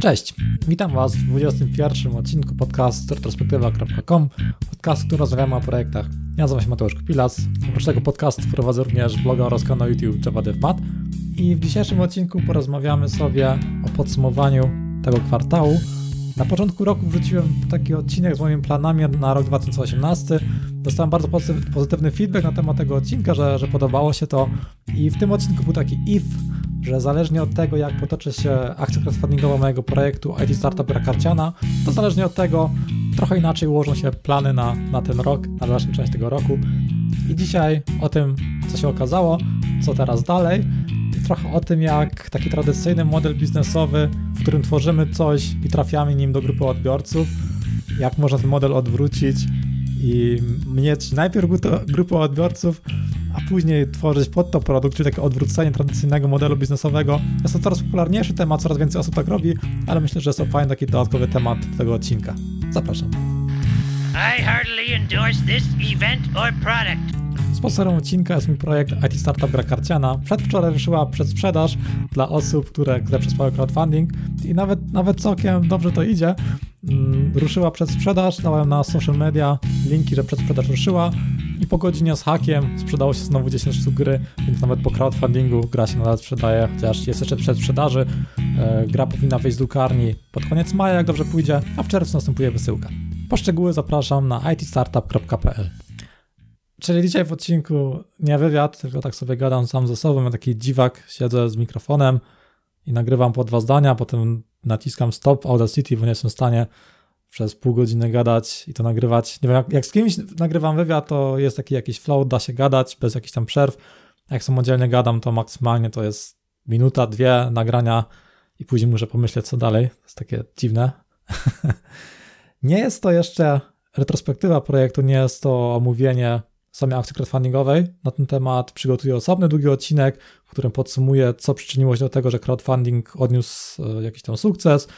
Cześć, witam Was w 21 odcinku podcastu retrospektywa.com, podcastu, który rozmawiamy o projektach. Ja nazywam się Mateusz Kupilas, oprócz tego podcastu prowadzę również bloga oraz kanał YouTube Java DevMat i w dzisiejszym odcinku porozmawiamy sobie o podsumowaniu tego kwartału. Na początku roku wrzuciłem taki odcinek z moimi planami na rok 2018. Dostałem bardzo pozytywny feedback na temat tego odcinka, że, że podobało się to i w tym odcinku był taki if, że zależnie od tego, jak potoczy się akcja crowdfundingowa mojego projektu IT Startup Rakarciana, to zależnie od tego trochę inaczej ułożą się plany na, na ten rok, na dalszą część tego roku. I dzisiaj o tym, co się okazało, co teraz dalej i trochę o tym, jak taki tradycyjny model biznesowy, w którym tworzymy coś i trafiamy nim do grupy odbiorców, jak można ten model odwrócić i mieć najpierw grupę odbiorców, a później tworzyć pod to produkt, czyli takie odwrócenie tradycyjnego modelu biznesowego. Jest to coraz popularniejszy temat, coraz więcej osób tak robi, ale myślę, że jest to fajny taki dodatkowy temat tego odcinka. Zapraszam. I heartily endorse this event or product. Sponsorem odcinka jest mój projekt IT Startup Gra Karciana. Przedwczoraj ruszyła przedsprzedaż dla osób, które, które przesłały crowdfunding i nawet, nawet całkiem dobrze to idzie. Mm, ruszyła przedsprzedaż, dałem na social media linki, że przedsprzedaż ruszyła i po godzinie z hakiem sprzedało się znowu 10 sztuk gry, więc nawet po crowdfundingu gra się nadal sprzedaje, chociaż jest jeszcze przed sprzedaży. E, gra powinna wejść z drukarni pod koniec maja, jak dobrze pójdzie, a w czerwcu następuje wysyłka. Po szczegóły zapraszam na itstartup.pl. Czyli dzisiaj w odcinku nie wywiad, tylko tak sobie gadam sam ze sobą, ja taki dziwak, siedzę z mikrofonem i nagrywam po dwa zdania, potem naciskam stop Audacity, bo nie jestem w stanie przez pół godziny gadać i to nagrywać. Nie wiem, jak, jak z kimś nagrywam wywiad, to jest taki jakiś flow, da się gadać bez jakichś tam przerw. Jak samodzielnie gadam, to maksymalnie to jest minuta, dwie nagrania i później muszę pomyśleć, co dalej. To jest takie dziwne. nie jest to jeszcze retrospektywa projektu, nie jest to omówienie samej akcji crowdfundingowej. Na ten temat przygotuję osobny, długi odcinek, w którym podsumuję, co przyczyniło się do tego, że crowdfunding odniósł e, jakiś tam sukces,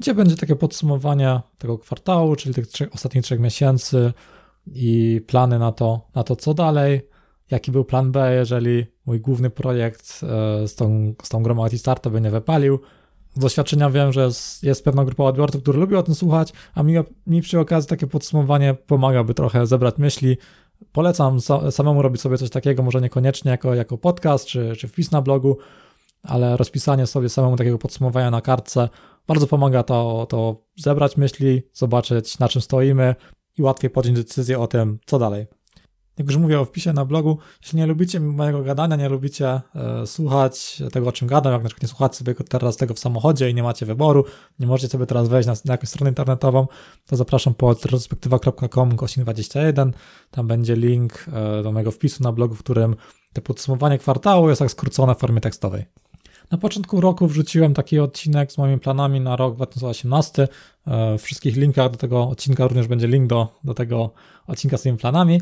gdzie będzie takie podsumowanie tego kwartału, czyli tych trzech, ostatnich trzech miesięcy i plany na to, na to, co dalej, jaki był plan B, jeżeli mój główny projekt e, z tą, z tą grą IT by nie wypalił. Z doświadczenia wiem, że jest, jest pewna grupa odbiorców, którzy lubią o tym słuchać, a mi, mi przy okazji takie podsumowanie by trochę zebrać myśli. Polecam samemu robić sobie coś takiego, może niekoniecznie jako, jako podcast czy, czy wpis na blogu, ale rozpisanie sobie samemu takiego podsumowania na kartce bardzo pomaga to, to zebrać myśli, zobaczyć na czym stoimy i łatwiej podjąć decyzję o tym, co dalej. Jak już mówię o wpisie na blogu, jeśli nie lubicie mojego gadania, nie lubicie e, słuchać tego, o czym gadam, jak na przykład nie słuchacie sobie teraz tego w samochodzie i nie macie wyboru, nie możecie sobie teraz wejść na, na jakąś stronę internetową, to zapraszam po retrospektywa.com 21. Tam będzie link e, do mojego wpisu na blogu, w którym to podsumowanie kwartału jest tak skrócone w formie tekstowej. Na początku roku wrzuciłem taki odcinek z moimi planami na rok 2018. E, w wszystkich linkach do tego odcinka również będzie link do, do tego odcinka z tymi planami.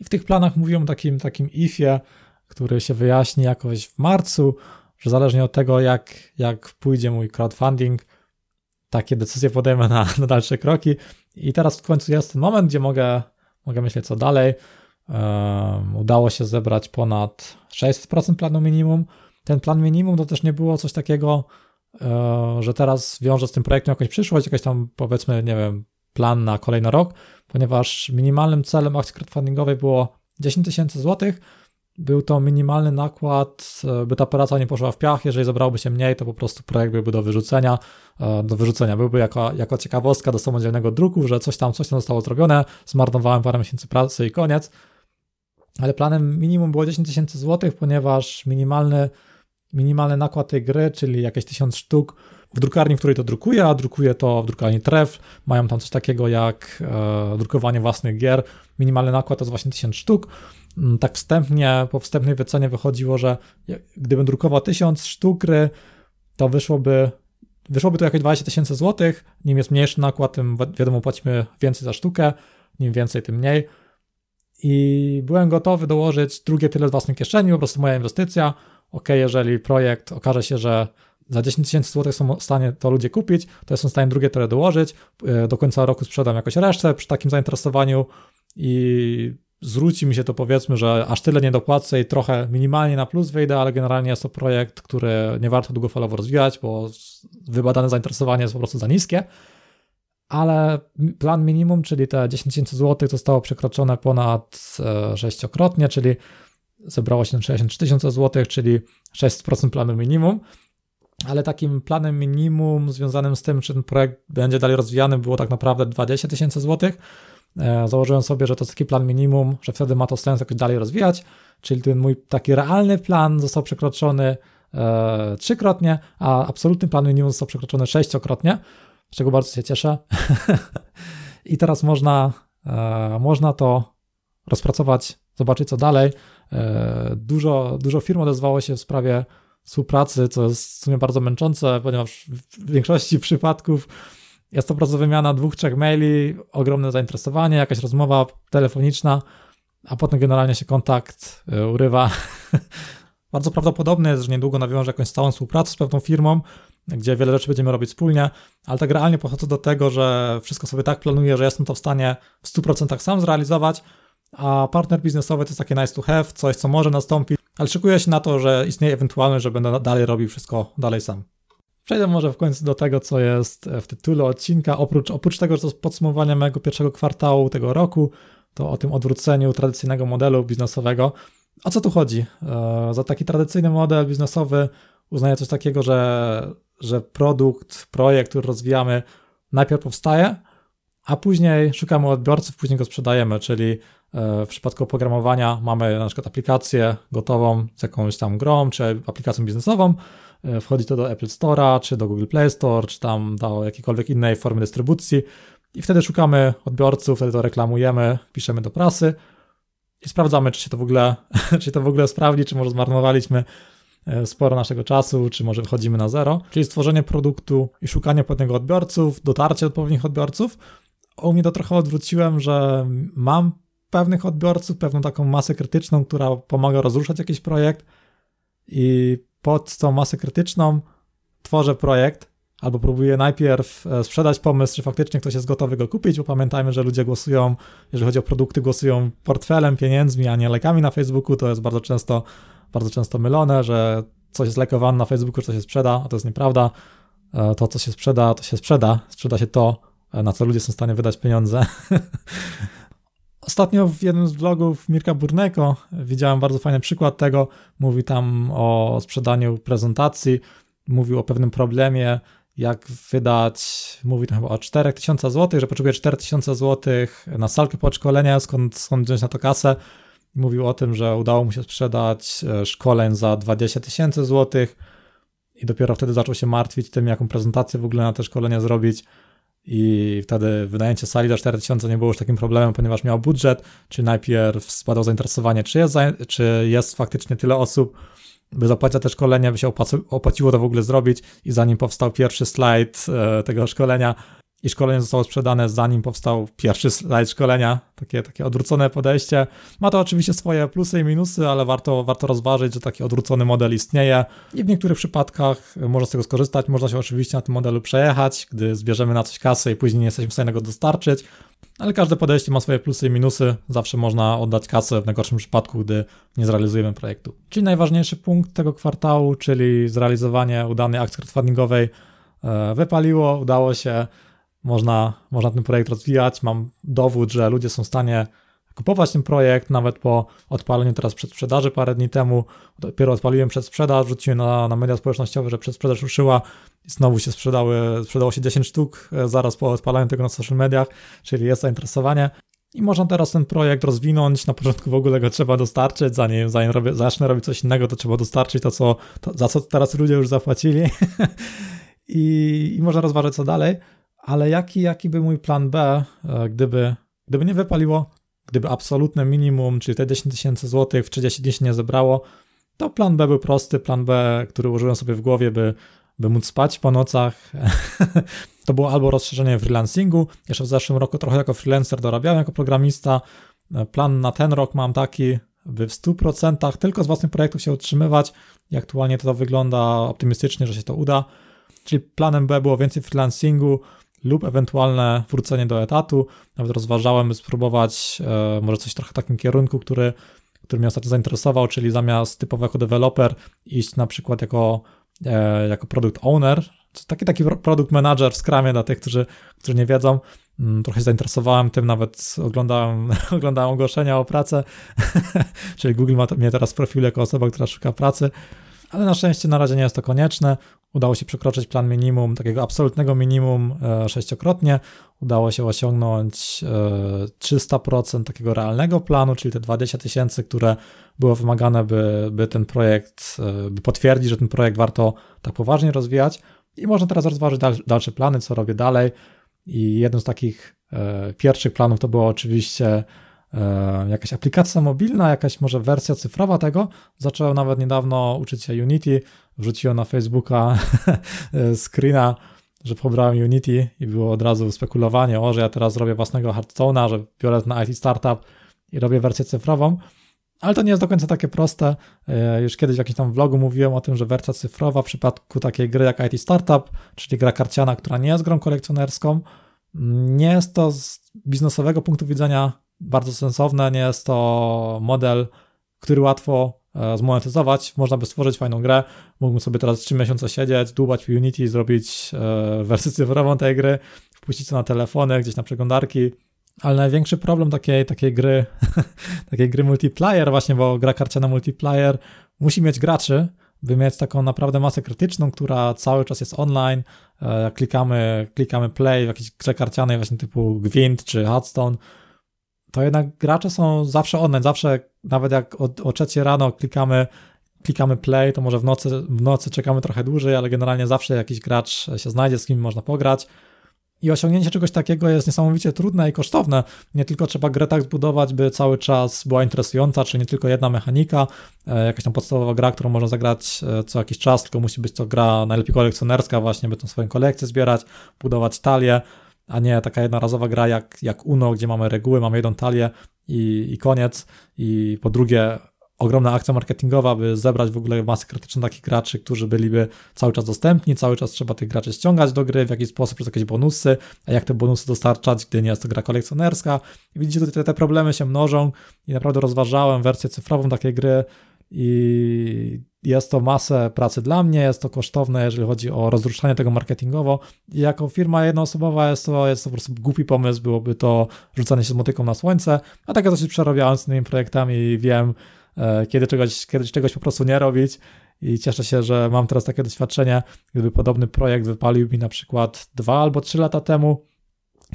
I w tych planach mówiłem o takim, takim ifie, który się wyjaśni jakoś w marcu, że zależnie od tego, jak, jak pójdzie mój crowdfunding, takie decyzje podejmę na, na dalsze kroki. I teraz w końcu jest ten moment, gdzie mogę, mogę myśleć, co dalej. Um, udało się zebrać ponad 600% planu minimum ten plan minimum to też nie było coś takiego, e, że teraz wiąże z tym projektem jakąś przyszłość, jakaś tam powiedzmy, nie wiem, plan na kolejny rok, ponieważ minimalnym celem akcji crowdfundingowej było 10 tysięcy złotych. Był to minimalny nakład, e, by ta praca nie poszła w piach. Jeżeli zebrałoby się mniej, to po prostu projekt byłby do wyrzucenia. E, do wyrzucenia byłby jako, jako ciekawostka do samodzielnego druku, że coś tam, coś tam zostało zrobione, zmarnowałem parę miesięcy pracy i koniec. Ale planem minimum było 10 tysięcy złotych, ponieważ minimalny minimalny nakład tej gry, czyli jakieś 1000 sztuk w drukarni, w której to drukuje, a drukuje to w drukarni Tref. Mają tam coś takiego jak e, drukowanie własnych gier. Minimalny nakład to jest właśnie 1000 sztuk. Mm, tak wstępnie, po wstępnej wycenie wychodziło, że gdybym drukował 1000 sztuk gry, to wyszłoby, wyszłoby to jakieś 20 tysięcy złotych. Nim jest mniejszy nakład, tym wiadomo, płacimy więcej za sztukę. Nim więcej, tym mniej. I byłem gotowy dołożyć drugie tyle z własnej kieszeni, po prostu moja inwestycja ok, jeżeli projekt okaże się, że za 10 tysięcy złotych są w stanie to ludzie kupić, to jestem w stanie drugie tyle dołożyć, e, do końca roku sprzedam jakoś resztę przy takim zainteresowaniu i zwróci mi się to powiedzmy, że aż tyle nie dopłacę i trochę minimalnie na plus wyjdę, ale generalnie jest to projekt, który nie warto długofalowo rozwijać, bo wybadane zainteresowanie jest po prostu za niskie, ale plan minimum, czyli te 10 tysięcy złotych zostało przekroczone ponad e, sześciokrotnie, czyli zebrało się 63 tysiące złotych, czyli 6% planu minimum, ale takim planem minimum związanym z tym, czy ten projekt będzie dalej rozwijany, było tak naprawdę 20 tysięcy złotych. E, założyłem sobie, że to jest taki plan minimum, że wtedy ma to sens jakoś dalej rozwijać, czyli ten mój taki realny plan został przekroczony e, trzykrotnie, a absolutny plan minimum został przekroczony sześciokrotnie, z czego bardzo się cieszę. I teraz można, e, można to rozpracować, zobaczyć co dalej. E, dużo, dużo firm odezwało się w sprawie współpracy, co jest w sumie bardzo męczące, ponieważ w większości przypadków jest to prostu wymiana dwóch, trzech maili, ogromne zainteresowanie, jakaś rozmowa telefoniczna, a potem generalnie się kontakt e, urywa. bardzo prawdopodobne jest, że niedługo nawiążę jakąś stałą współpracę z pewną firmą, gdzie wiele rzeczy będziemy robić wspólnie, ale tak realnie podchodzę do tego, że wszystko sobie tak planuję, że jestem to w stanie w 100% sam zrealizować, a partner biznesowy to jest takie nice to have, coś, co może nastąpić, ale szykuję się na to, że istnieje ewentualność, że będę dalej robił wszystko dalej sam. Przejdę może w końcu do tego, co jest w tytule odcinka. Oprócz, oprócz tego, że to jest podsumowanie mojego pierwszego kwartału tego roku, to o tym odwróceniu tradycyjnego modelu biznesowego. O co tu chodzi? E, za taki tradycyjny model biznesowy uznaję coś takiego, że, że produkt, projekt, który rozwijamy, najpierw powstaje, a później szukamy odbiorców, później go sprzedajemy, czyli w przypadku oprogramowania mamy na przykład aplikację gotową z jakąś tam grą, czy aplikacją biznesową, e, wchodzi to do Apple Store'a, czy do Google Play Store, czy tam do jakiejkolwiek innej formy dystrybucji. I wtedy szukamy odbiorców, wtedy to reklamujemy, piszemy do prasy i sprawdzamy, czy się to w ogóle, czy to w ogóle sprawdzi, czy może zmarnowaliśmy e, sporo naszego czasu, czy może wychodzimy na zero. Czyli stworzenie produktu i szukanie pewnego odbiorców, dotarcie do odpowiednich odbiorców, u mnie to trochę odwróciłem, że mam pewnych odbiorców, pewną taką masę krytyczną, która pomaga rozruszać jakiś projekt i pod tą masę krytyczną tworzę projekt albo próbuję najpierw e, sprzedać pomysł, czy faktycznie ktoś jest gotowy go kupić, bo pamiętajmy, że ludzie głosują, jeżeli chodzi o produkty, głosują portfelem, pieniędzmi, a nie lekami na Facebooku, to jest bardzo często, bardzo często mylone, że coś jest lekowane na Facebooku, że to się sprzeda, a to jest nieprawda. E, to, co się sprzeda, to się sprzeda. Sprzeda się to, na co ludzie są w stanie wydać pieniądze. Ostatnio w jednym z vlogów Mirka Burneko widziałem bardzo fajny przykład tego. Mówi tam o sprzedaniu prezentacji, mówił o pewnym problemie, jak wydać, mówi tam chyba o 4000 zł, że potrzebuje 4000 zł na salkę po szkolenia, skąd, skąd wziąć na to kasę. Mówił o tym, że udało mu się sprzedać e, szkoleń za 20 tysięcy złotych i dopiero wtedy zaczął się martwić tym, jaką prezentację w ogóle na te szkolenia zrobić i wtedy wynajęcie sali za 4000 nie było już takim problemem, ponieważ miał budżet, czy najpierw spadło zainteresowanie, czy jest, czy jest faktycznie tyle osób, by zapłacić te szkolenia, by się opłaciło to w ogóle zrobić. I zanim powstał pierwszy slajd e, tego szkolenia, i szkolenie zostało sprzedane zanim powstał pierwszy slajd szkolenia. Takie, takie odwrócone podejście. Ma to oczywiście swoje plusy i minusy, ale warto, warto rozważyć, że taki odwrócony model istnieje i w niektórych przypadkach można z tego skorzystać. Można się oczywiście na tym modelu przejechać, gdy zbierzemy na coś kasę i później nie jesteśmy w stanie go dostarczyć. Ale każde podejście ma swoje plusy i minusy. Zawsze można oddać kasę w najgorszym przypadku, gdy nie zrealizujemy projektu. Czyli najważniejszy punkt tego kwartału, czyli zrealizowanie udanej akcji crowdfundingowej e, wypaliło, udało się można, można ten projekt rozwijać. Mam dowód, że ludzie są w stanie kupować ten projekt, nawet po odpaleniu teraz przedsprzedaży parę dni temu. Dopiero odpaliłem przedsprzedaż, wrzuciłem na, na media społecznościowe, że przedsprzedaż ruszyła i znowu się sprzedały, sprzedało się 10 sztuk e, zaraz po odpaleniu tego na social mediach, czyli jest zainteresowanie. I można teraz ten projekt rozwinąć. Na początku w ogóle go trzeba dostarczyć, zanim, zanim robię, zacznę robić coś innego, to trzeba dostarczyć to, co, to, za co teraz ludzie już zapłacili. I, I można rozważać, co dalej ale jaki, jaki by mój plan B, e, gdyby, gdyby nie wypaliło, gdyby absolutne minimum, czyli te 10 tysięcy złotych w 30 dni się nie zebrało, to plan B był prosty, plan B, który użyłem sobie w głowie, by, by móc spać po nocach. to było albo rozszerzenie freelancingu, jeszcze w zeszłym roku trochę jako freelancer dorabiałem jako programista. E, plan na ten rok mam taki, by w 100% tylko z własnych projektów się utrzymywać i aktualnie to wygląda optymistycznie, że się to uda. Czyli planem B było więcej freelancingu, lub ewentualne wrócenie do etatu. Nawet rozważałem, by spróbować e, może coś trochę w takim kierunku, który, który mnie ostatnio zainteresował, czyli zamiast typowo jako deweloper iść na przykład jako, e, jako product owner, taki taki produkt manager w Scrumie dla tych, którzy, którzy nie wiedzą. Mm, trochę się zainteresowałem tym, nawet oglądałem, oglądałem ogłoszenia o pracę, czyli Google ma mnie teraz profil jako osoba, która szuka pracy, ale na szczęście na razie nie jest to konieczne. Udało się przekroczyć plan minimum, takiego absolutnego minimum e, sześciokrotnie. Udało się osiągnąć 300% e, takiego realnego planu, czyli te 20 tysięcy, które było wymagane, by, by ten projekt, e, by potwierdzić, że ten projekt warto tak poważnie rozwijać. I można teraz rozważyć dalsze plany, co robię dalej. I jednym z takich pierwszych planów to było oczywiście jakaś aplikacja mobilna, jakaś może wersja cyfrowa tego. Zacząłem nawet niedawno uczyć się Unity, wrzuciłem na Facebooka screena, że pobrałem Unity i było od razu spekulowanie, o, że ja teraz robię własnego Hearthstone'a, że biorę na IT Startup i robię wersję cyfrową. Ale to nie jest do końca takie proste. E, już kiedyś w jakimś tam vlogu mówiłem o tym, że wersja cyfrowa w przypadku takiej gry jak IT Startup, czyli gra karciana, która nie jest grą kolekcjonerską, nie jest to z biznesowego punktu widzenia bardzo sensowne, nie jest to model, który łatwo zmonetyzować, można by stworzyć fajną grę. Mógłbym sobie teraz 3 miesiące siedzieć, dłubać w Unity, zrobić e, wersję cyfrową tej gry, wpuścić to na telefony, gdzieś na przeglądarki. Ale największy problem takiej, takiej gry, takiej gry multiplayer, właśnie, bo gra karciana multiplayer musi mieć graczy, by mieć taką naprawdę masę krytyczną, która cały czas jest online. E, klikamy, klikamy play w jakiejś grze karcianej właśnie typu Gwint czy Hearthstone, to jednak gracze są zawsze online, zawsze nawet jak o, o rano klikamy, klikamy play, to może w nocy, w nocy czekamy trochę dłużej, ale generalnie zawsze jakiś gracz się znajdzie, z kim można pograć. I osiągnięcie czegoś takiego jest niesamowicie trudne i kosztowne. Nie tylko trzeba grę tak zbudować, by cały czas była interesująca, czy nie tylko jedna mechanika, e, jakaś tam podstawowa gra, którą można zagrać e, co jakiś czas, tylko musi być to gra najlepiej kolekcjonerska właśnie, by tą swoją kolekcję zbierać, budować talię a nie taka jednorazowa gra jak, jak Uno, gdzie mamy reguły, mamy jedną talię i, i koniec. I po drugie, ogromna akcja marketingowa, by zebrać w ogóle masę krytyczną takich graczy, którzy byliby cały czas dostępni, cały czas trzeba tych graczy ściągać do gry w jakiś sposób przez jakieś bonusy, a jak te bonusy dostarczać, gdy nie jest to gra kolekcjonerska. I widzicie, te, te problemy się mnożą i naprawdę rozważałem wersję cyfrową takiej gry i jest to masę pracy dla mnie, jest to kosztowne, jeżeli chodzi o rozruszanie tego marketingowo. I jako firma jednoosobowa jest to, jest to po prostu głupi pomysł, byłoby to rzucanie się z motyką na słońce, a tak ja dosyć przerabiałem z tymi projektami i wiem, e, kiedy czegoś, kiedy czegoś po prostu nie robić. I cieszę się, że mam teraz takie doświadczenie. Gdyby podobny projekt wypalił mi na przykład dwa albo trzy lata temu,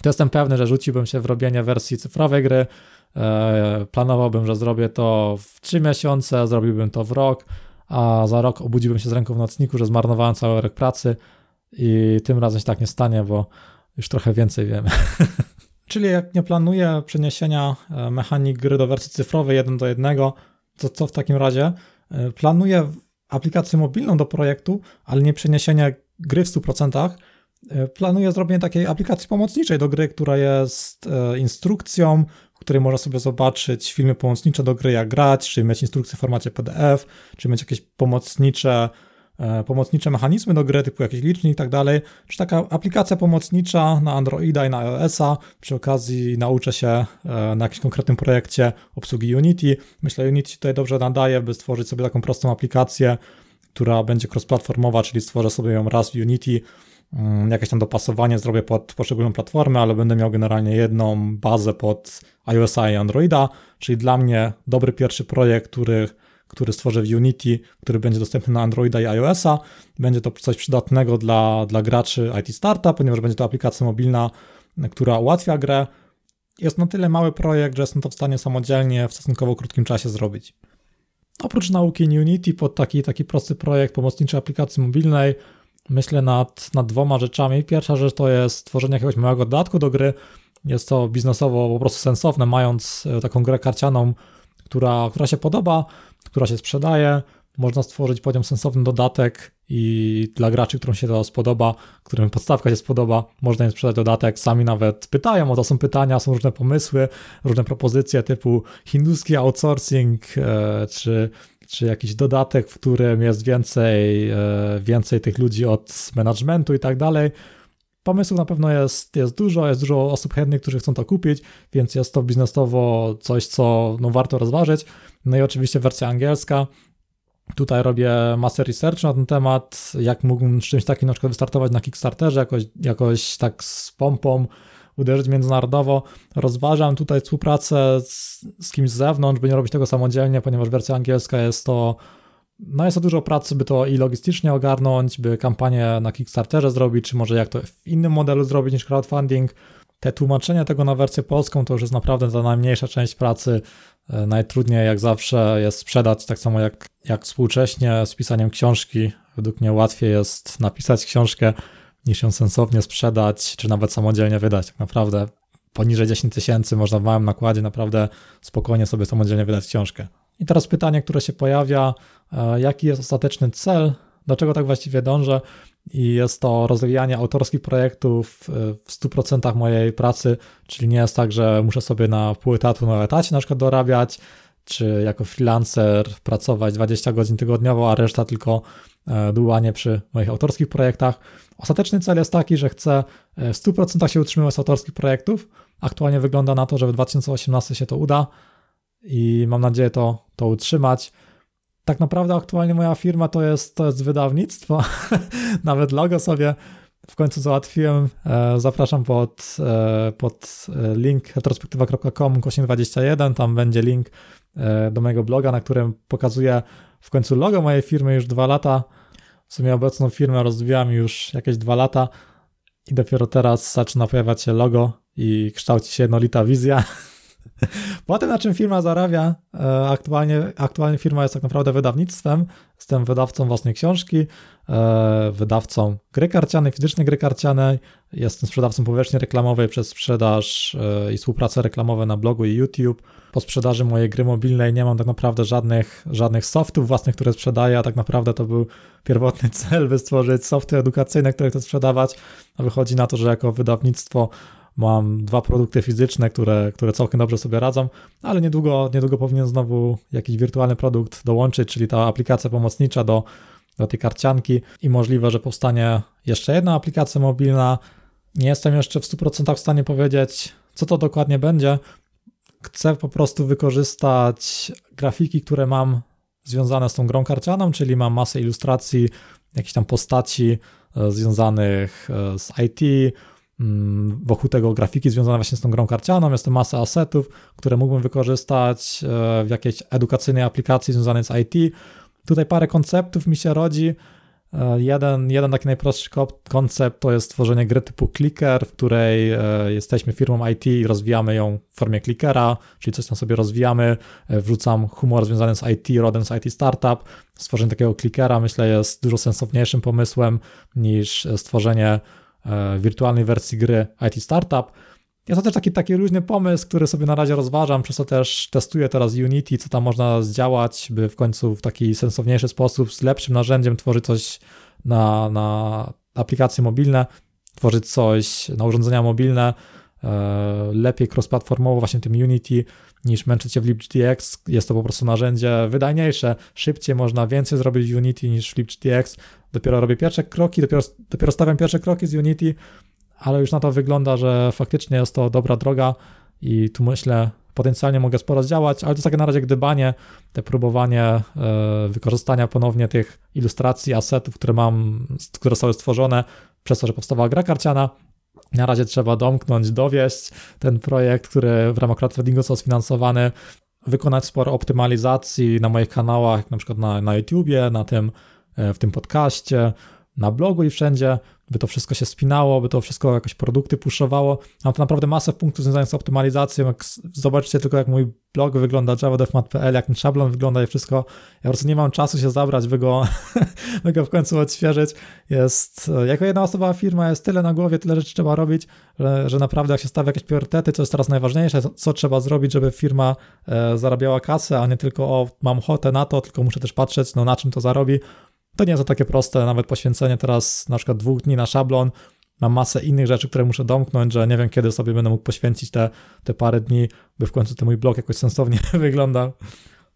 to jestem pewny, że rzuciłbym się w robienie wersji cyfrowej gry. E, planowałbym, że zrobię to w trzy miesiące, zrobiłbym to w rok a za rok obudziłbym się z ręką w nocniku, że zmarnowałem cały rok pracy i tym razem się tak nie stanie, bo już trochę więcej wiemy. Czyli jak nie planuję przeniesienia e, mechanik gry do wersji cyfrowej jeden do jednego, to co w takim razie? E, planuję aplikację mobilną do projektu, ale nie przeniesienie gry w 100%. E, planuję zrobienie takiej aplikacji pomocniczej do gry, która jest instrukcją, której można sobie zobaczyć filmy pomocnicze do gry, jak grać, czy mieć instrukcje w formacie PDF, czy mieć jakieś pomocnicze, e, pomocnicze mechanizmy do gry, typu jakiś licznik i tak dalej, czy taka aplikacja pomocnicza na Androida i na iOS-a. Przy okazji nauczę się e, na jakimś konkretnym projekcie obsługi Unity. Myślę, Unity tutaj dobrze nadaje, by stworzyć sobie taką prostą aplikację, która będzie cross-platformowa, czyli stworzę sobie ją raz w Unity, jakieś tam dopasowanie zrobię pod poszczególną platformę, ale będę miał generalnie jedną bazę pod iOS-a i Androida, czyli dla mnie dobry pierwszy projekt, który, który stworzę w Unity, który będzie dostępny na Androida i iOS-a. Będzie to coś przydatnego dla, dla graczy IT Startup, ponieważ będzie to aplikacja mobilna, która ułatwia grę. Jest na tyle mały projekt, że jestem to w stanie samodzielnie w stosunkowo krótkim czasie zrobić. Oprócz nauki Unity pod taki, taki prosty projekt pomocniczej aplikacji mobilnej, myślę nad, nad dwoma rzeczami. Pierwsza rzecz to jest stworzenie jakiegoś małego dodatku do gry. Jest to biznesowo po prostu sensowne, mając e, taką grę karcianą, która, która się podoba, która się sprzedaje. Można stworzyć poziom sensowny dodatek i dla graczy, którym się to spodoba, którym podstawka się spodoba, można im sprzedać dodatek. Sami nawet pytają, o to są pytania, są różne pomysły, różne propozycje typu hinduski outsourcing, e, czy czy jakiś dodatek, w którym jest więcej, e, więcej tych ludzi od managementu i tak dalej. Pomysłów na pewno jest, jest dużo, jest dużo osób chętnych, którzy chcą to kupić, więc jest to biznesowo coś, co no, warto rozważyć. No i oczywiście wersja angielska. Tutaj robię masę research na ten temat, jak mógłbym z czymś takim na przykład wystartować na Kickstarterze, jakoś, jakoś tak z pompą uderzyć międzynarodowo. Rozważam tutaj współpracę z, z kimś z zewnątrz, by nie robić tego samodzielnie, ponieważ wersja angielska jest to no jest to dużo pracy, by to i logistycznie ogarnąć, by kampanię na Kickstarterze zrobić, czy może jak to w innym modelu zrobić niż crowdfunding. Te tłumaczenie tego na wersję polską to już jest naprawdę ta najmniejsza część pracy. E, najtrudniej jak zawsze jest sprzedać, tak samo jak, jak współcześnie z pisaniem książki. Według mnie łatwiej jest napisać książkę niż ją sensownie sprzedać, czy nawet samodzielnie wydać. Tak naprawdę poniżej 10 tysięcy można w małym nakładzie naprawdę spokojnie sobie samodzielnie wydać książkę. I teraz pytanie, które się pojawia, e, jaki jest ostateczny cel, do czego tak właściwie dążę? I jest to rozwijanie autorskich projektów e, w 100% mojej pracy, czyli nie jest tak, że muszę sobie na pół etatu na etacie na przykład dorabiać, czy jako freelancer pracować 20 godzin tygodniowo, a reszta tylko e, dłubanie przy moich autorskich projektach. Ostateczny cel jest taki, że chcę w 100% się utrzymywać z autorskich projektów. Aktualnie wygląda na to, że w 2018 się to uda i mam nadzieję to, to utrzymać. Tak naprawdę aktualnie moja firma to jest, to jest wydawnictwo. Nawet logo sobie w końcu załatwiłem. E, zapraszam pod, e, pod e, link retrospektywa.com 21. Tam będzie link do mojego bloga, na którym pokazuję w końcu logo mojej firmy już dwa lata. W sumie obecną firmę rozwijam już jakieś dwa lata i dopiero teraz zaczyna pojawiać się logo i kształci się jednolita wizja. Po tym, na czym firma zarabia, e, aktualnie, aktualnie firma jest tak naprawdę wydawnictwem. Jestem wydawcą własnej książki, e, wydawcą gry karcianej, fizycznej gry karcianej. Jestem sprzedawcą powierzchni reklamowej przez sprzedaż e, i współpracę reklamową na blogu i YouTube. Po sprzedaży mojej gry mobilnej nie mam tak naprawdę żadnych, żadnych softów własnych, które sprzedaję, a tak naprawdę to był pierwotny cel, by stworzyć softy edukacyjne, które chcę sprzedawać, a wychodzi na to, że jako wydawnictwo Mam dwa produkty fizyczne, które, które całkiem dobrze sobie radzą, ale niedługo, niedługo powinien znowu jakiś wirtualny produkt dołączyć, czyli ta aplikacja pomocnicza do, do tej karcianki i możliwe, że powstanie jeszcze jedna aplikacja mobilna. Nie jestem jeszcze w 100% w stanie powiedzieć, co to dokładnie będzie. Chcę po prostu wykorzystać grafiki, które mam związane z tą grą karcianą, czyli mam masę ilustracji, jakichś tam postaci e, związanych e, z IT, Mm, wokół tego grafiki związane właśnie z tą grą karcianą, jest to masa asetów, które mógłbym wykorzystać e, w jakiejś edukacyjnej aplikacji związanej z IT. Tutaj parę konceptów mi się rodzi. E, jeden, jeden taki najprostszy koncept to jest tworzenie gry typu clicker, w której e, jesteśmy firmą IT i rozwijamy ją w formie clickera, czyli coś tam sobie rozwijamy, wrzucam humor związany z IT, rodem z IT Startup. Stworzenie takiego clickera myślę jest dużo sensowniejszym pomysłem niż stworzenie E, wirtualnej wersji gry IT Startup. Jest to też taki, taki luźny pomysł, który sobie na razie rozważam, przez to też testuję teraz Unity, co tam można zdziałać, by w końcu w taki sensowniejszy sposób, z lepszym narzędziem tworzyć coś na, na aplikacje mobilne, tworzyć coś na urządzenia mobilne, e, lepiej cross-platformowo właśnie tym Unity niż męczyć się w LibGTX. Jest to po prostu narzędzie wydajniejsze, szybciej można więcej zrobić w Unity niż w LibGTX. Dopiero robię pierwsze kroki, dopiero, dopiero stawiam pierwsze kroki z Unity, ale już na to wygląda, że faktycznie jest to dobra droga i tu myślę, potencjalnie mogę sporo zdziałać, ale to jest takie na razie gdybanie, te próbowanie e, wykorzystania ponownie tych ilustracji, asetów, które mam, które zostały stworzone przez to, że powstała gra karciana. Na razie trzeba domknąć, dowieść ten projekt, który w ramach crowdfundingu został sfinansowany, wykonać sporo optymalizacji na moich kanałach, na przykład na, na YouTubie, na tym E, w tym podcaście, na blogu i wszędzie, by to wszystko się spinało, by to wszystko jakoś produkty puszowało. Mam to naprawdę masę punktów związanych z optymalizacją. Jak zobaczycie tylko, jak mój blog wygląda, javadevmat.pl, jak ten szablon wygląda i wszystko. Ja po prostu nie mam czasu się zabrać, by go, by go w końcu odświeżyć. Jest, jako jedna osoba firma jest tyle na głowie, tyle rzeczy trzeba robić, że, że naprawdę jak się stawia jakieś priorytety, co jest teraz najważniejsze, co trzeba zrobić, żeby firma e, zarabiała kasę, a nie tylko o, mam ochotę na to, tylko muszę też patrzeć, no na czym to zarobi to nie jest to takie proste, nawet poświęcenie teraz na przykład dwóch dni na szablon, mam masę innych rzeczy, które muszę domknąć, że nie wiem, kiedy sobie będę mógł poświęcić te, te parę dni, by w końcu ten mój blog jakoś sensownie wyglądał.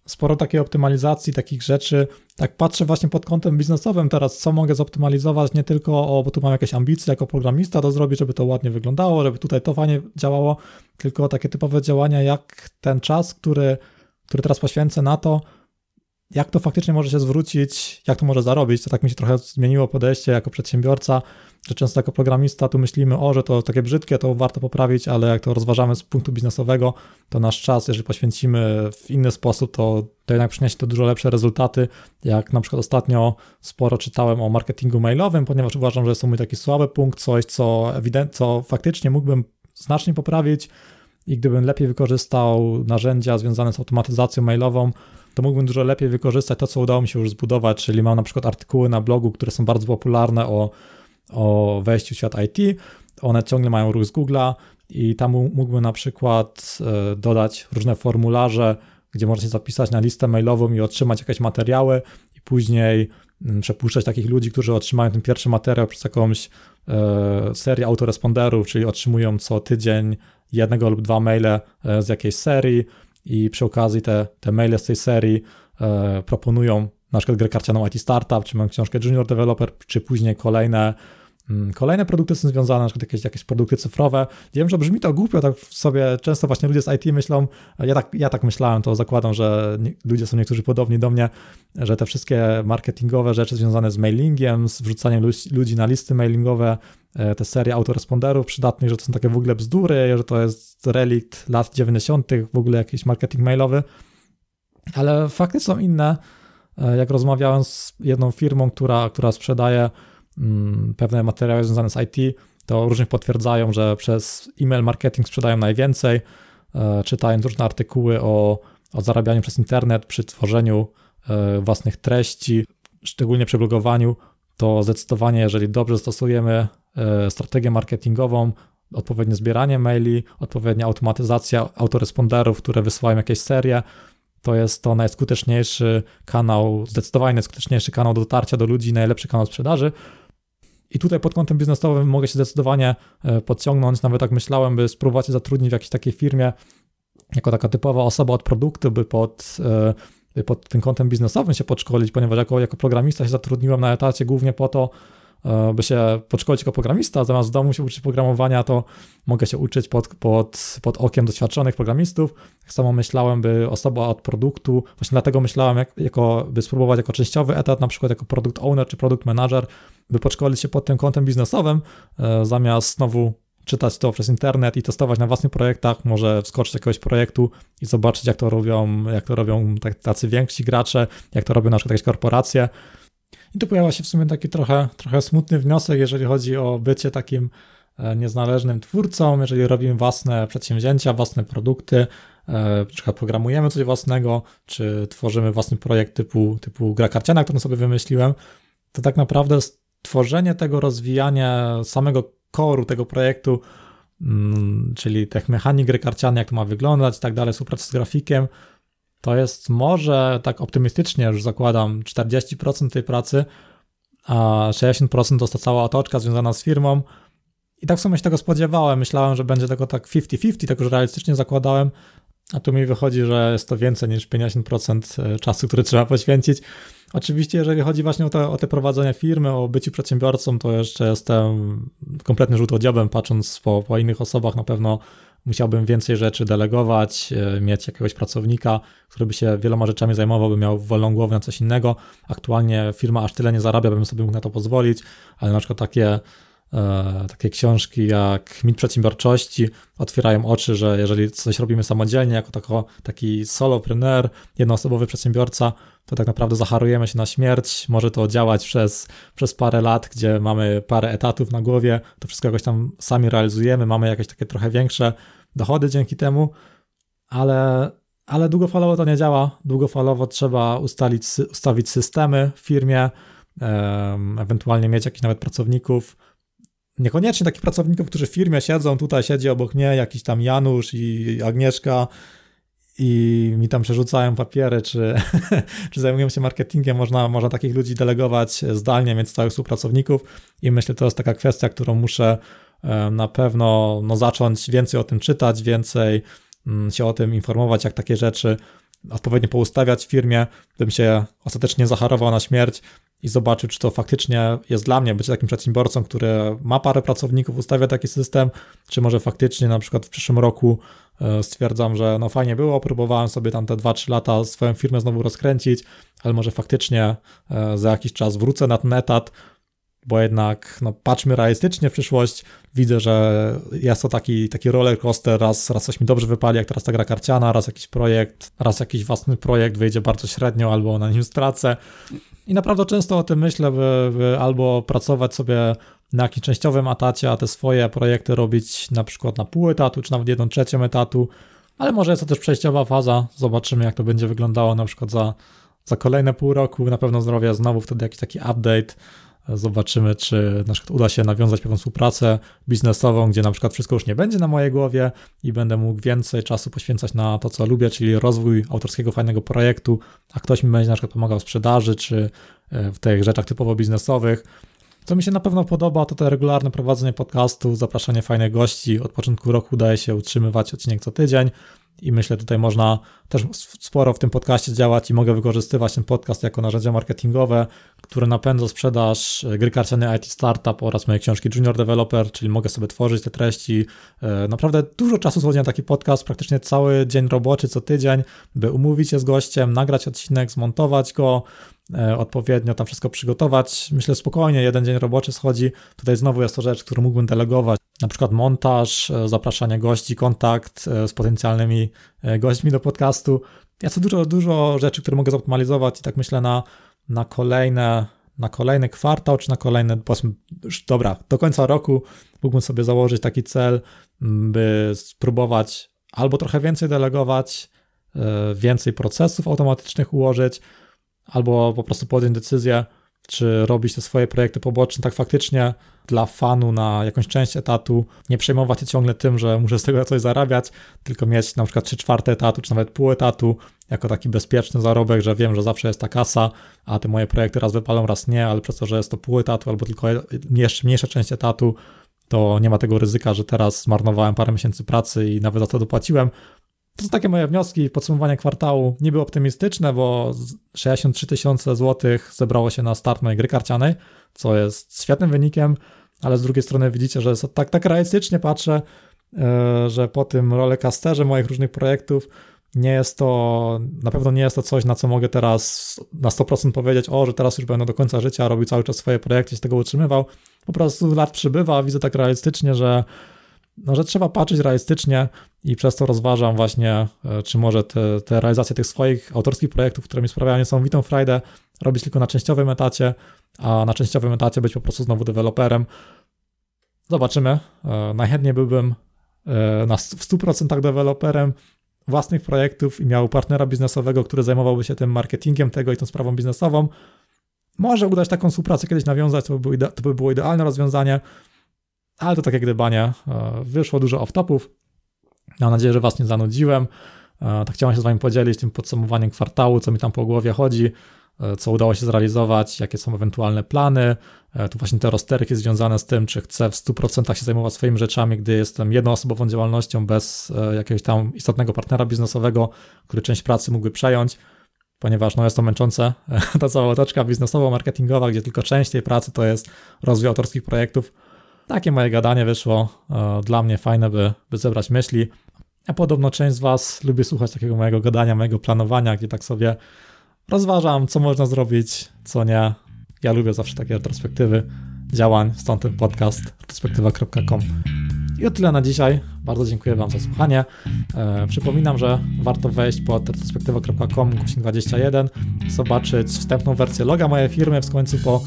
Sporo takiej optymalizacji, takich rzeczy. Tak patrzę właśnie pod kątem biznesowym teraz, co mogę zoptymalizować, nie tylko, o, bo tu mam jakieś ambicje jako programista to zrobić, żeby to ładnie wyglądało, żeby tutaj to fajnie działało, tylko takie typowe działania, jak ten czas, który, który teraz poświęcę na to, jak to faktycznie może się zwrócić, jak to może zarobić, to tak mi się trochę zmieniło podejście jako przedsiębiorca, że często jako programista tu myślimy, o, że to takie brzydkie, to warto poprawić, ale jak to rozważamy z punktu biznesowego, to nasz czas, jeżeli poświęcimy w inny sposób, to, to jednak przyniesie to dużo lepsze rezultaty. Jak na przykład ostatnio sporo czytałem o marketingu mailowym, ponieważ uważam, że jest to mój taki słaby punkt, coś, co, ewident, co faktycznie mógłbym znacznie poprawić i gdybym lepiej wykorzystał narzędzia związane z automatyzacją mailową, to mógłbym dużo lepiej wykorzystać to, co udało mi się już zbudować, czyli mam na przykład artykuły na blogu, które są bardzo popularne o, o wejściu w świat IT. One ciągle mają ruch z Google'a i tam mógłbym na przykład e, dodać różne formularze, gdzie można się zapisać na listę mailową i otrzymać jakieś materiały i później mm, przepuszczać takich ludzi, którzy otrzymają ten pierwszy materiał przez jakąś e, serię autoresponderów, czyli otrzymują co tydzień jednego lub dwa maile e, z jakiejś serii i przy okazji te, te maile z tej serii e, proponują na przykład grę karcianą IT Startup, czy mam książkę Junior Developer, czy później kolejne Kolejne produkty są związane, na przykład jakieś, jakieś produkty cyfrowe. Wiem, że brzmi to głupio, tak sobie często właśnie ludzie z IT myślą, ja tak, ja tak myślałem, to zakładam, że nie, ludzie są niektórzy podobni do mnie, że te wszystkie marketingowe rzeczy związane z mailingiem, z wrzucaniem ludzi na listy mailingowe, E, te serie autoresponderów przydatnych, że to są takie w ogóle bzdury, że to jest relikt lat 90., w ogóle jakiś marketing mailowy. Ale fakty są inne. E, jak rozmawiałem z jedną firmą, która, która sprzedaje mm, pewne materiały związane z IT, to różnych potwierdzają, że przez e-mail marketing sprzedają najwięcej. E, czytając różne artykuły o, o zarabianiu przez internet przy tworzeniu własnych treści, szczególnie przy blogowaniu, to zdecydowanie, jeżeli dobrze stosujemy E, strategię marketingową, odpowiednie zbieranie maili, odpowiednia automatyzacja autoresponderów, które wysyłają jakieś serie. To jest to najskuteczniejszy kanał, zdecydowanie najskuteczniejszy kanał dotarcia do ludzi, najlepszy kanał sprzedaży. I tutaj pod kątem biznesowym mogę się zdecydowanie e, podciągnąć, nawet tak myślałem, by spróbować zatrudnić w jakiejś takiej firmie jako taka typowa osoba od produktu, by pod, e, by pod tym kątem biznesowym się podszkolić, ponieważ jako, jako programista się zatrudniłem na etacie głównie po to, by się podszkolić jako programista, zamiast w domu się uczyć programowania, to mogę się uczyć pod, pod, pod okiem doświadczonych programistów. Tak samo myślałem, by osoba od produktu, właśnie dlatego myślałem, jak, jako, by spróbować jako częściowy etat, na przykład jako product owner czy product manager, by podszkolić się pod tym kątem biznesowym, e, zamiast znowu czytać to przez internet i testować na własnych projektach, może wskoczyć do jakiegoś projektu i zobaczyć, jak to robią, jak to robią tacy więksi gracze, jak to robią na przykład jakieś korporacje. I tu pojawia się w sumie taki trochę, trochę smutny wniosek, jeżeli chodzi o bycie takim e, niezależnym twórcą, jeżeli robimy własne przedsięwzięcia, własne produkty, e, na przykład programujemy coś własnego, czy tworzymy własny projekt typu, typu gra karciana, którą sobie wymyśliłem, to tak naprawdę stworzenie tego, rozwijanie samego koru tego projektu, mm, czyli tych mechanik gry karcianej, jak to ma wyglądać i tak dalej, współpraca z grafikiem, to jest może tak optymistycznie już zakładam 40% tej pracy, a 60% to cała otoczka związana z firmą. I tak w sumie się tego spodziewałem. Myślałem, że będzie tego tak 50-50, tak już realistycznie zakładałem, a tu mi wychodzi, że jest to więcej niż 50% e, czasu, który trzeba poświęcić. Oczywiście, jeżeli chodzi właśnie o te, o te prowadzenie firmy, o byciu przedsiębiorcą, to jeszcze jestem kompletnie żółtodziobem, patrząc po, po innych osobach, na pewno musiałbym więcej rzeczy delegować, e, mieć jakiegoś pracownika, który by się wieloma rzeczami zajmował, by miał wolną głowę na coś innego. Aktualnie firma aż tyle nie zarabia, bym sobie mógł na to pozwolić, ale na przykład takie, e, takie książki jak Mit Przedsiębiorczości otwierają oczy, że jeżeli coś robimy samodzielnie, jako tako, taki solopreneur, jednoosobowy przedsiębiorca, to tak naprawdę zacharujemy się na śmierć. Może to działać przez, przez parę lat, gdzie mamy parę etatów na głowie, to wszystko jakoś tam sami realizujemy, mamy jakieś takie trochę większe dochody dzięki temu, ale, ale długofalowo to nie działa. Długofalowo trzeba ustalić, ustawić systemy w firmie, ewentualnie mieć jakichś nawet pracowników. Niekoniecznie takich pracowników, którzy w firmie siedzą, tutaj siedzi obok mnie jakiś tam Janusz i Agnieszka i mi tam przerzucają papiery, czy, czy zajmują się marketingiem, można, można takich ludzi delegować zdalnie, mieć stałych współpracowników i myślę, to jest taka kwestia, którą muszę na pewno no, zacząć więcej o tym czytać, więcej mm, się o tym informować, jak takie rzeczy odpowiednio poustawiać w firmie, bym się ostatecznie zacharował na śmierć, i zobaczył, czy to faktycznie jest dla mnie, być takim przedsiębiorcą, który ma parę pracowników, ustawia taki system, czy może faktycznie na przykład w przyszłym roku e, stwierdzam, że no fajnie było, próbowałem sobie tam te 2-3 lata swoją firmę znowu rozkręcić, ale może faktycznie e, za jakiś czas wrócę na ten etat, bo jednak no, patrzmy realistycznie w przyszłość, widzę, że jest to taki, taki roller coaster, raz, raz coś mi dobrze wypali, jak teraz ta gra karciana, raz jakiś projekt, raz jakiś własny projekt wyjdzie bardzo średnio, albo na nim stracę. I naprawdę często o tym myślę, by, by albo pracować sobie na jakimś częściowym etacie, a te swoje projekty robić na przykład na pół etatu, czy nawet jedną trzecią etatu, ale może jest to też przejściowa faza, zobaczymy jak to będzie wyglądało na przykład za, za kolejne pół roku, na pewno zrobię znowu wtedy jakiś taki update, Zobaczymy, czy na przykład uda się nawiązać pewną współpracę biznesową, gdzie na przykład wszystko już nie będzie na mojej głowie i będę mógł więcej czasu poświęcać na to, co lubię, czyli rozwój autorskiego fajnego projektu, a ktoś mi będzie na przykład pomagał w sprzedaży, czy e, w tych rzeczach typowo biznesowych. Co mi się na pewno podoba, to to regularne prowadzenie podcastu, zapraszanie fajnych gości. Od początku roku udaje się utrzymywać odcinek co tydzień i myślę, tutaj można też sporo w tym podcaście działać i mogę wykorzystywać ten podcast jako narzędzie marketingowe, które napędza sprzedaż e, gry karciane IT Startup oraz mojej książki Junior Developer, czyli mogę sobie tworzyć te treści. E, naprawdę dużo czasu schodzi na taki podcast, praktycznie cały dzień roboczy co tydzień, by umówić się z gościem, nagrać odcinek, zmontować go, e, odpowiednio tam wszystko przygotować. Myślę spokojnie, jeden dzień roboczy schodzi. Tutaj znowu jest to rzecz, którą mógłbym delegować na przykład montaż, e, zapraszanie gości, kontakt e, z potencjalnymi e, gośćmi do podcastu. Jest to dużo, dużo rzeczy, które mogę zoptymalizować i tak myślę na, na kolejne na kolejny kwartał, czy na kolejny, powiedzmy, dobra, do końca roku mógłbym sobie założyć taki cel, by spróbować albo trochę więcej delegować, więcej procesów automatycznych ułożyć, albo po prostu podjąć decyzję, czy robić te swoje projekty poboczne tak faktycznie dla fanu na jakąś część etatu, nie przejmować się ciągle tym, że muszę z tego coś zarabiać, tylko mieć na przykład 3 czwarte etatu, czy nawet pół etatu, jako taki bezpieczny zarobek, że wiem, że zawsze jest ta kasa, a te moje projekty raz wypalą, raz nie, ale przez to, że jest to pół etatu albo tylko jeszcze mniejsza część etatu, to nie ma tego ryzyka, że teraz zmarnowałem parę miesięcy pracy i nawet za to dopłaciłem, to są takie moje wnioski. Podsumowanie kwartału niby optymistyczne, bo 63 tysiące złotych zebrało się na start mojej gry karcianej, co jest świetnym wynikiem, ale z drugiej strony widzicie, że tak, tak realistycznie patrzę, e, że po tym rollercoasterze moich różnych projektów nie jest to, na pewno nie jest to coś, na co mogę teraz na 100% powiedzieć, o, że teraz już będę do końca życia robił cały czas swoje projekty, się tego utrzymywał. Po prostu lat przybywa, widzę tak realistycznie, że no, że trzeba patrzeć realistycznie i przez to rozważam właśnie, e, czy może te, te realizacje tych swoich autorskich projektów, które mi sprawiają niesamowitą frajdę, robić tylko na częściowym etacie, a na częściowym etacie być po prostu znowu deweloperem. Zobaczymy. E, najchętniej byłbym e, na, w 100% deweloperem własnych projektów i miał partnera biznesowego, który zajmowałby się tym marketingiem tego i tą sprawą biznesową. Może udać taką współpracę kiedyś nawiązać, to by, było, to by było idealne rozwiązanie ale to takie gdybanie. E, wyszło dużo off-topów. Mam nadzieję, że Was nie zanudziłem. Tak chciałem się z Wami podzielić tym podsumowaniem kwartału, co mi tam po głowie chodzi, e, co udało się zrealizować, jakie są ewentualne plany. Tu właśnie te rozterki związane z tym, czy chcę w 100% się zajmować swoimi rzeczami, gdy jestem jednoosobową działalnością bez jakiegoś tam istotnego partnera biznesowego, który część pracy mógłby przejąć, ponieważ no, jest to męczące, ta cała otoczka biznesowo-marketingowa, gdzie tylko część tej pracy to jest rozwój autorskich projektów takie moje gadanie wyszło. E, dla mnie fajne, by, by zebrać myśli. A podobno część z Was lubi słuchać takiego mojego gadania, mojego planowania, gdzie tak sobie rozważam, co można zrobić, co nie. Ja lubię zawsze takie retrospektywy działań, stąd ten podcast retrospektywa.com. I o tyle na dzisiaj. Bardzo dziękuję Wam za słuchanie. E, przypominam, że warto wejść pod retrospektywa.com 21, zobaczyć wstępną wersję loga mojej firmy. W końcu po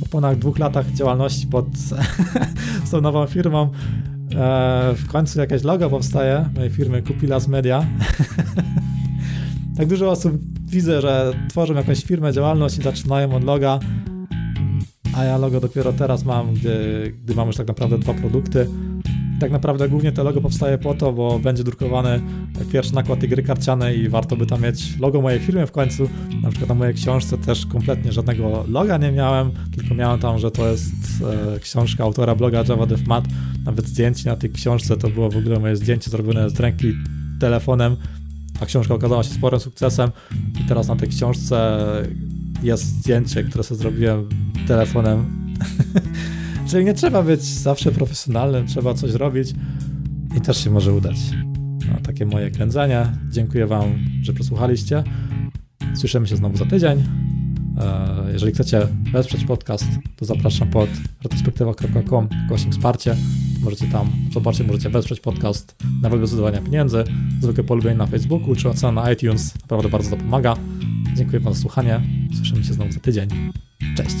po ponad dwóch latach działalności pod tą nową firmą e, w końcu jakaś logo powstaje mojej firmy Kupilas Media. tak dużo osób widzę, że tworzą jakąś firmę, działalność i zaczynają od loga, a ja logo dopiero teraz mam, gdy, gdy mam już tak naprawdę dwa produkty tak naprawdę głównie to logo powstaje po to, bo będzie drukowany pierwszy nakład gry karcianej i warto by tam mieć logo mojej firmy w końcu. Na przykład na mojej książce też kompletnie żadnego loga nie miałem, tylko miałem tam, że to jest e, książka autora bloga Java Dev Mat. Nawet zdjęcie na tej książce to było w ogóle moje zdjęcie zrobione z ręki telefonem. A książka okazała się sporym sukcesem i teraz na tej książce jest zdjęcie, które sobie zrobiłem telefonem. Czyli nie trzeba być zawsze profesjonalnym, trzeba coś robić i też się może udać. No, takie moje kręcenie. Dziękuję Wam, że posłuchaliście. Słyszymy się znowu za tydzień. E, jeżeli chcecie wesprzeć podcast, to zapraszam pod retrospektywa.com kośnik wsparcie. Możecie tam zobaczyć, możecie wesprzeć podcast nawet bez wydawania pieniędzy. Zwykłe polubienie na Facebooku czy ocena na iTunes naprawdę bardzo to pomaga. Dziękuję Wam za słuchanie. Słyszymy się znowu za tydzień. Cześć.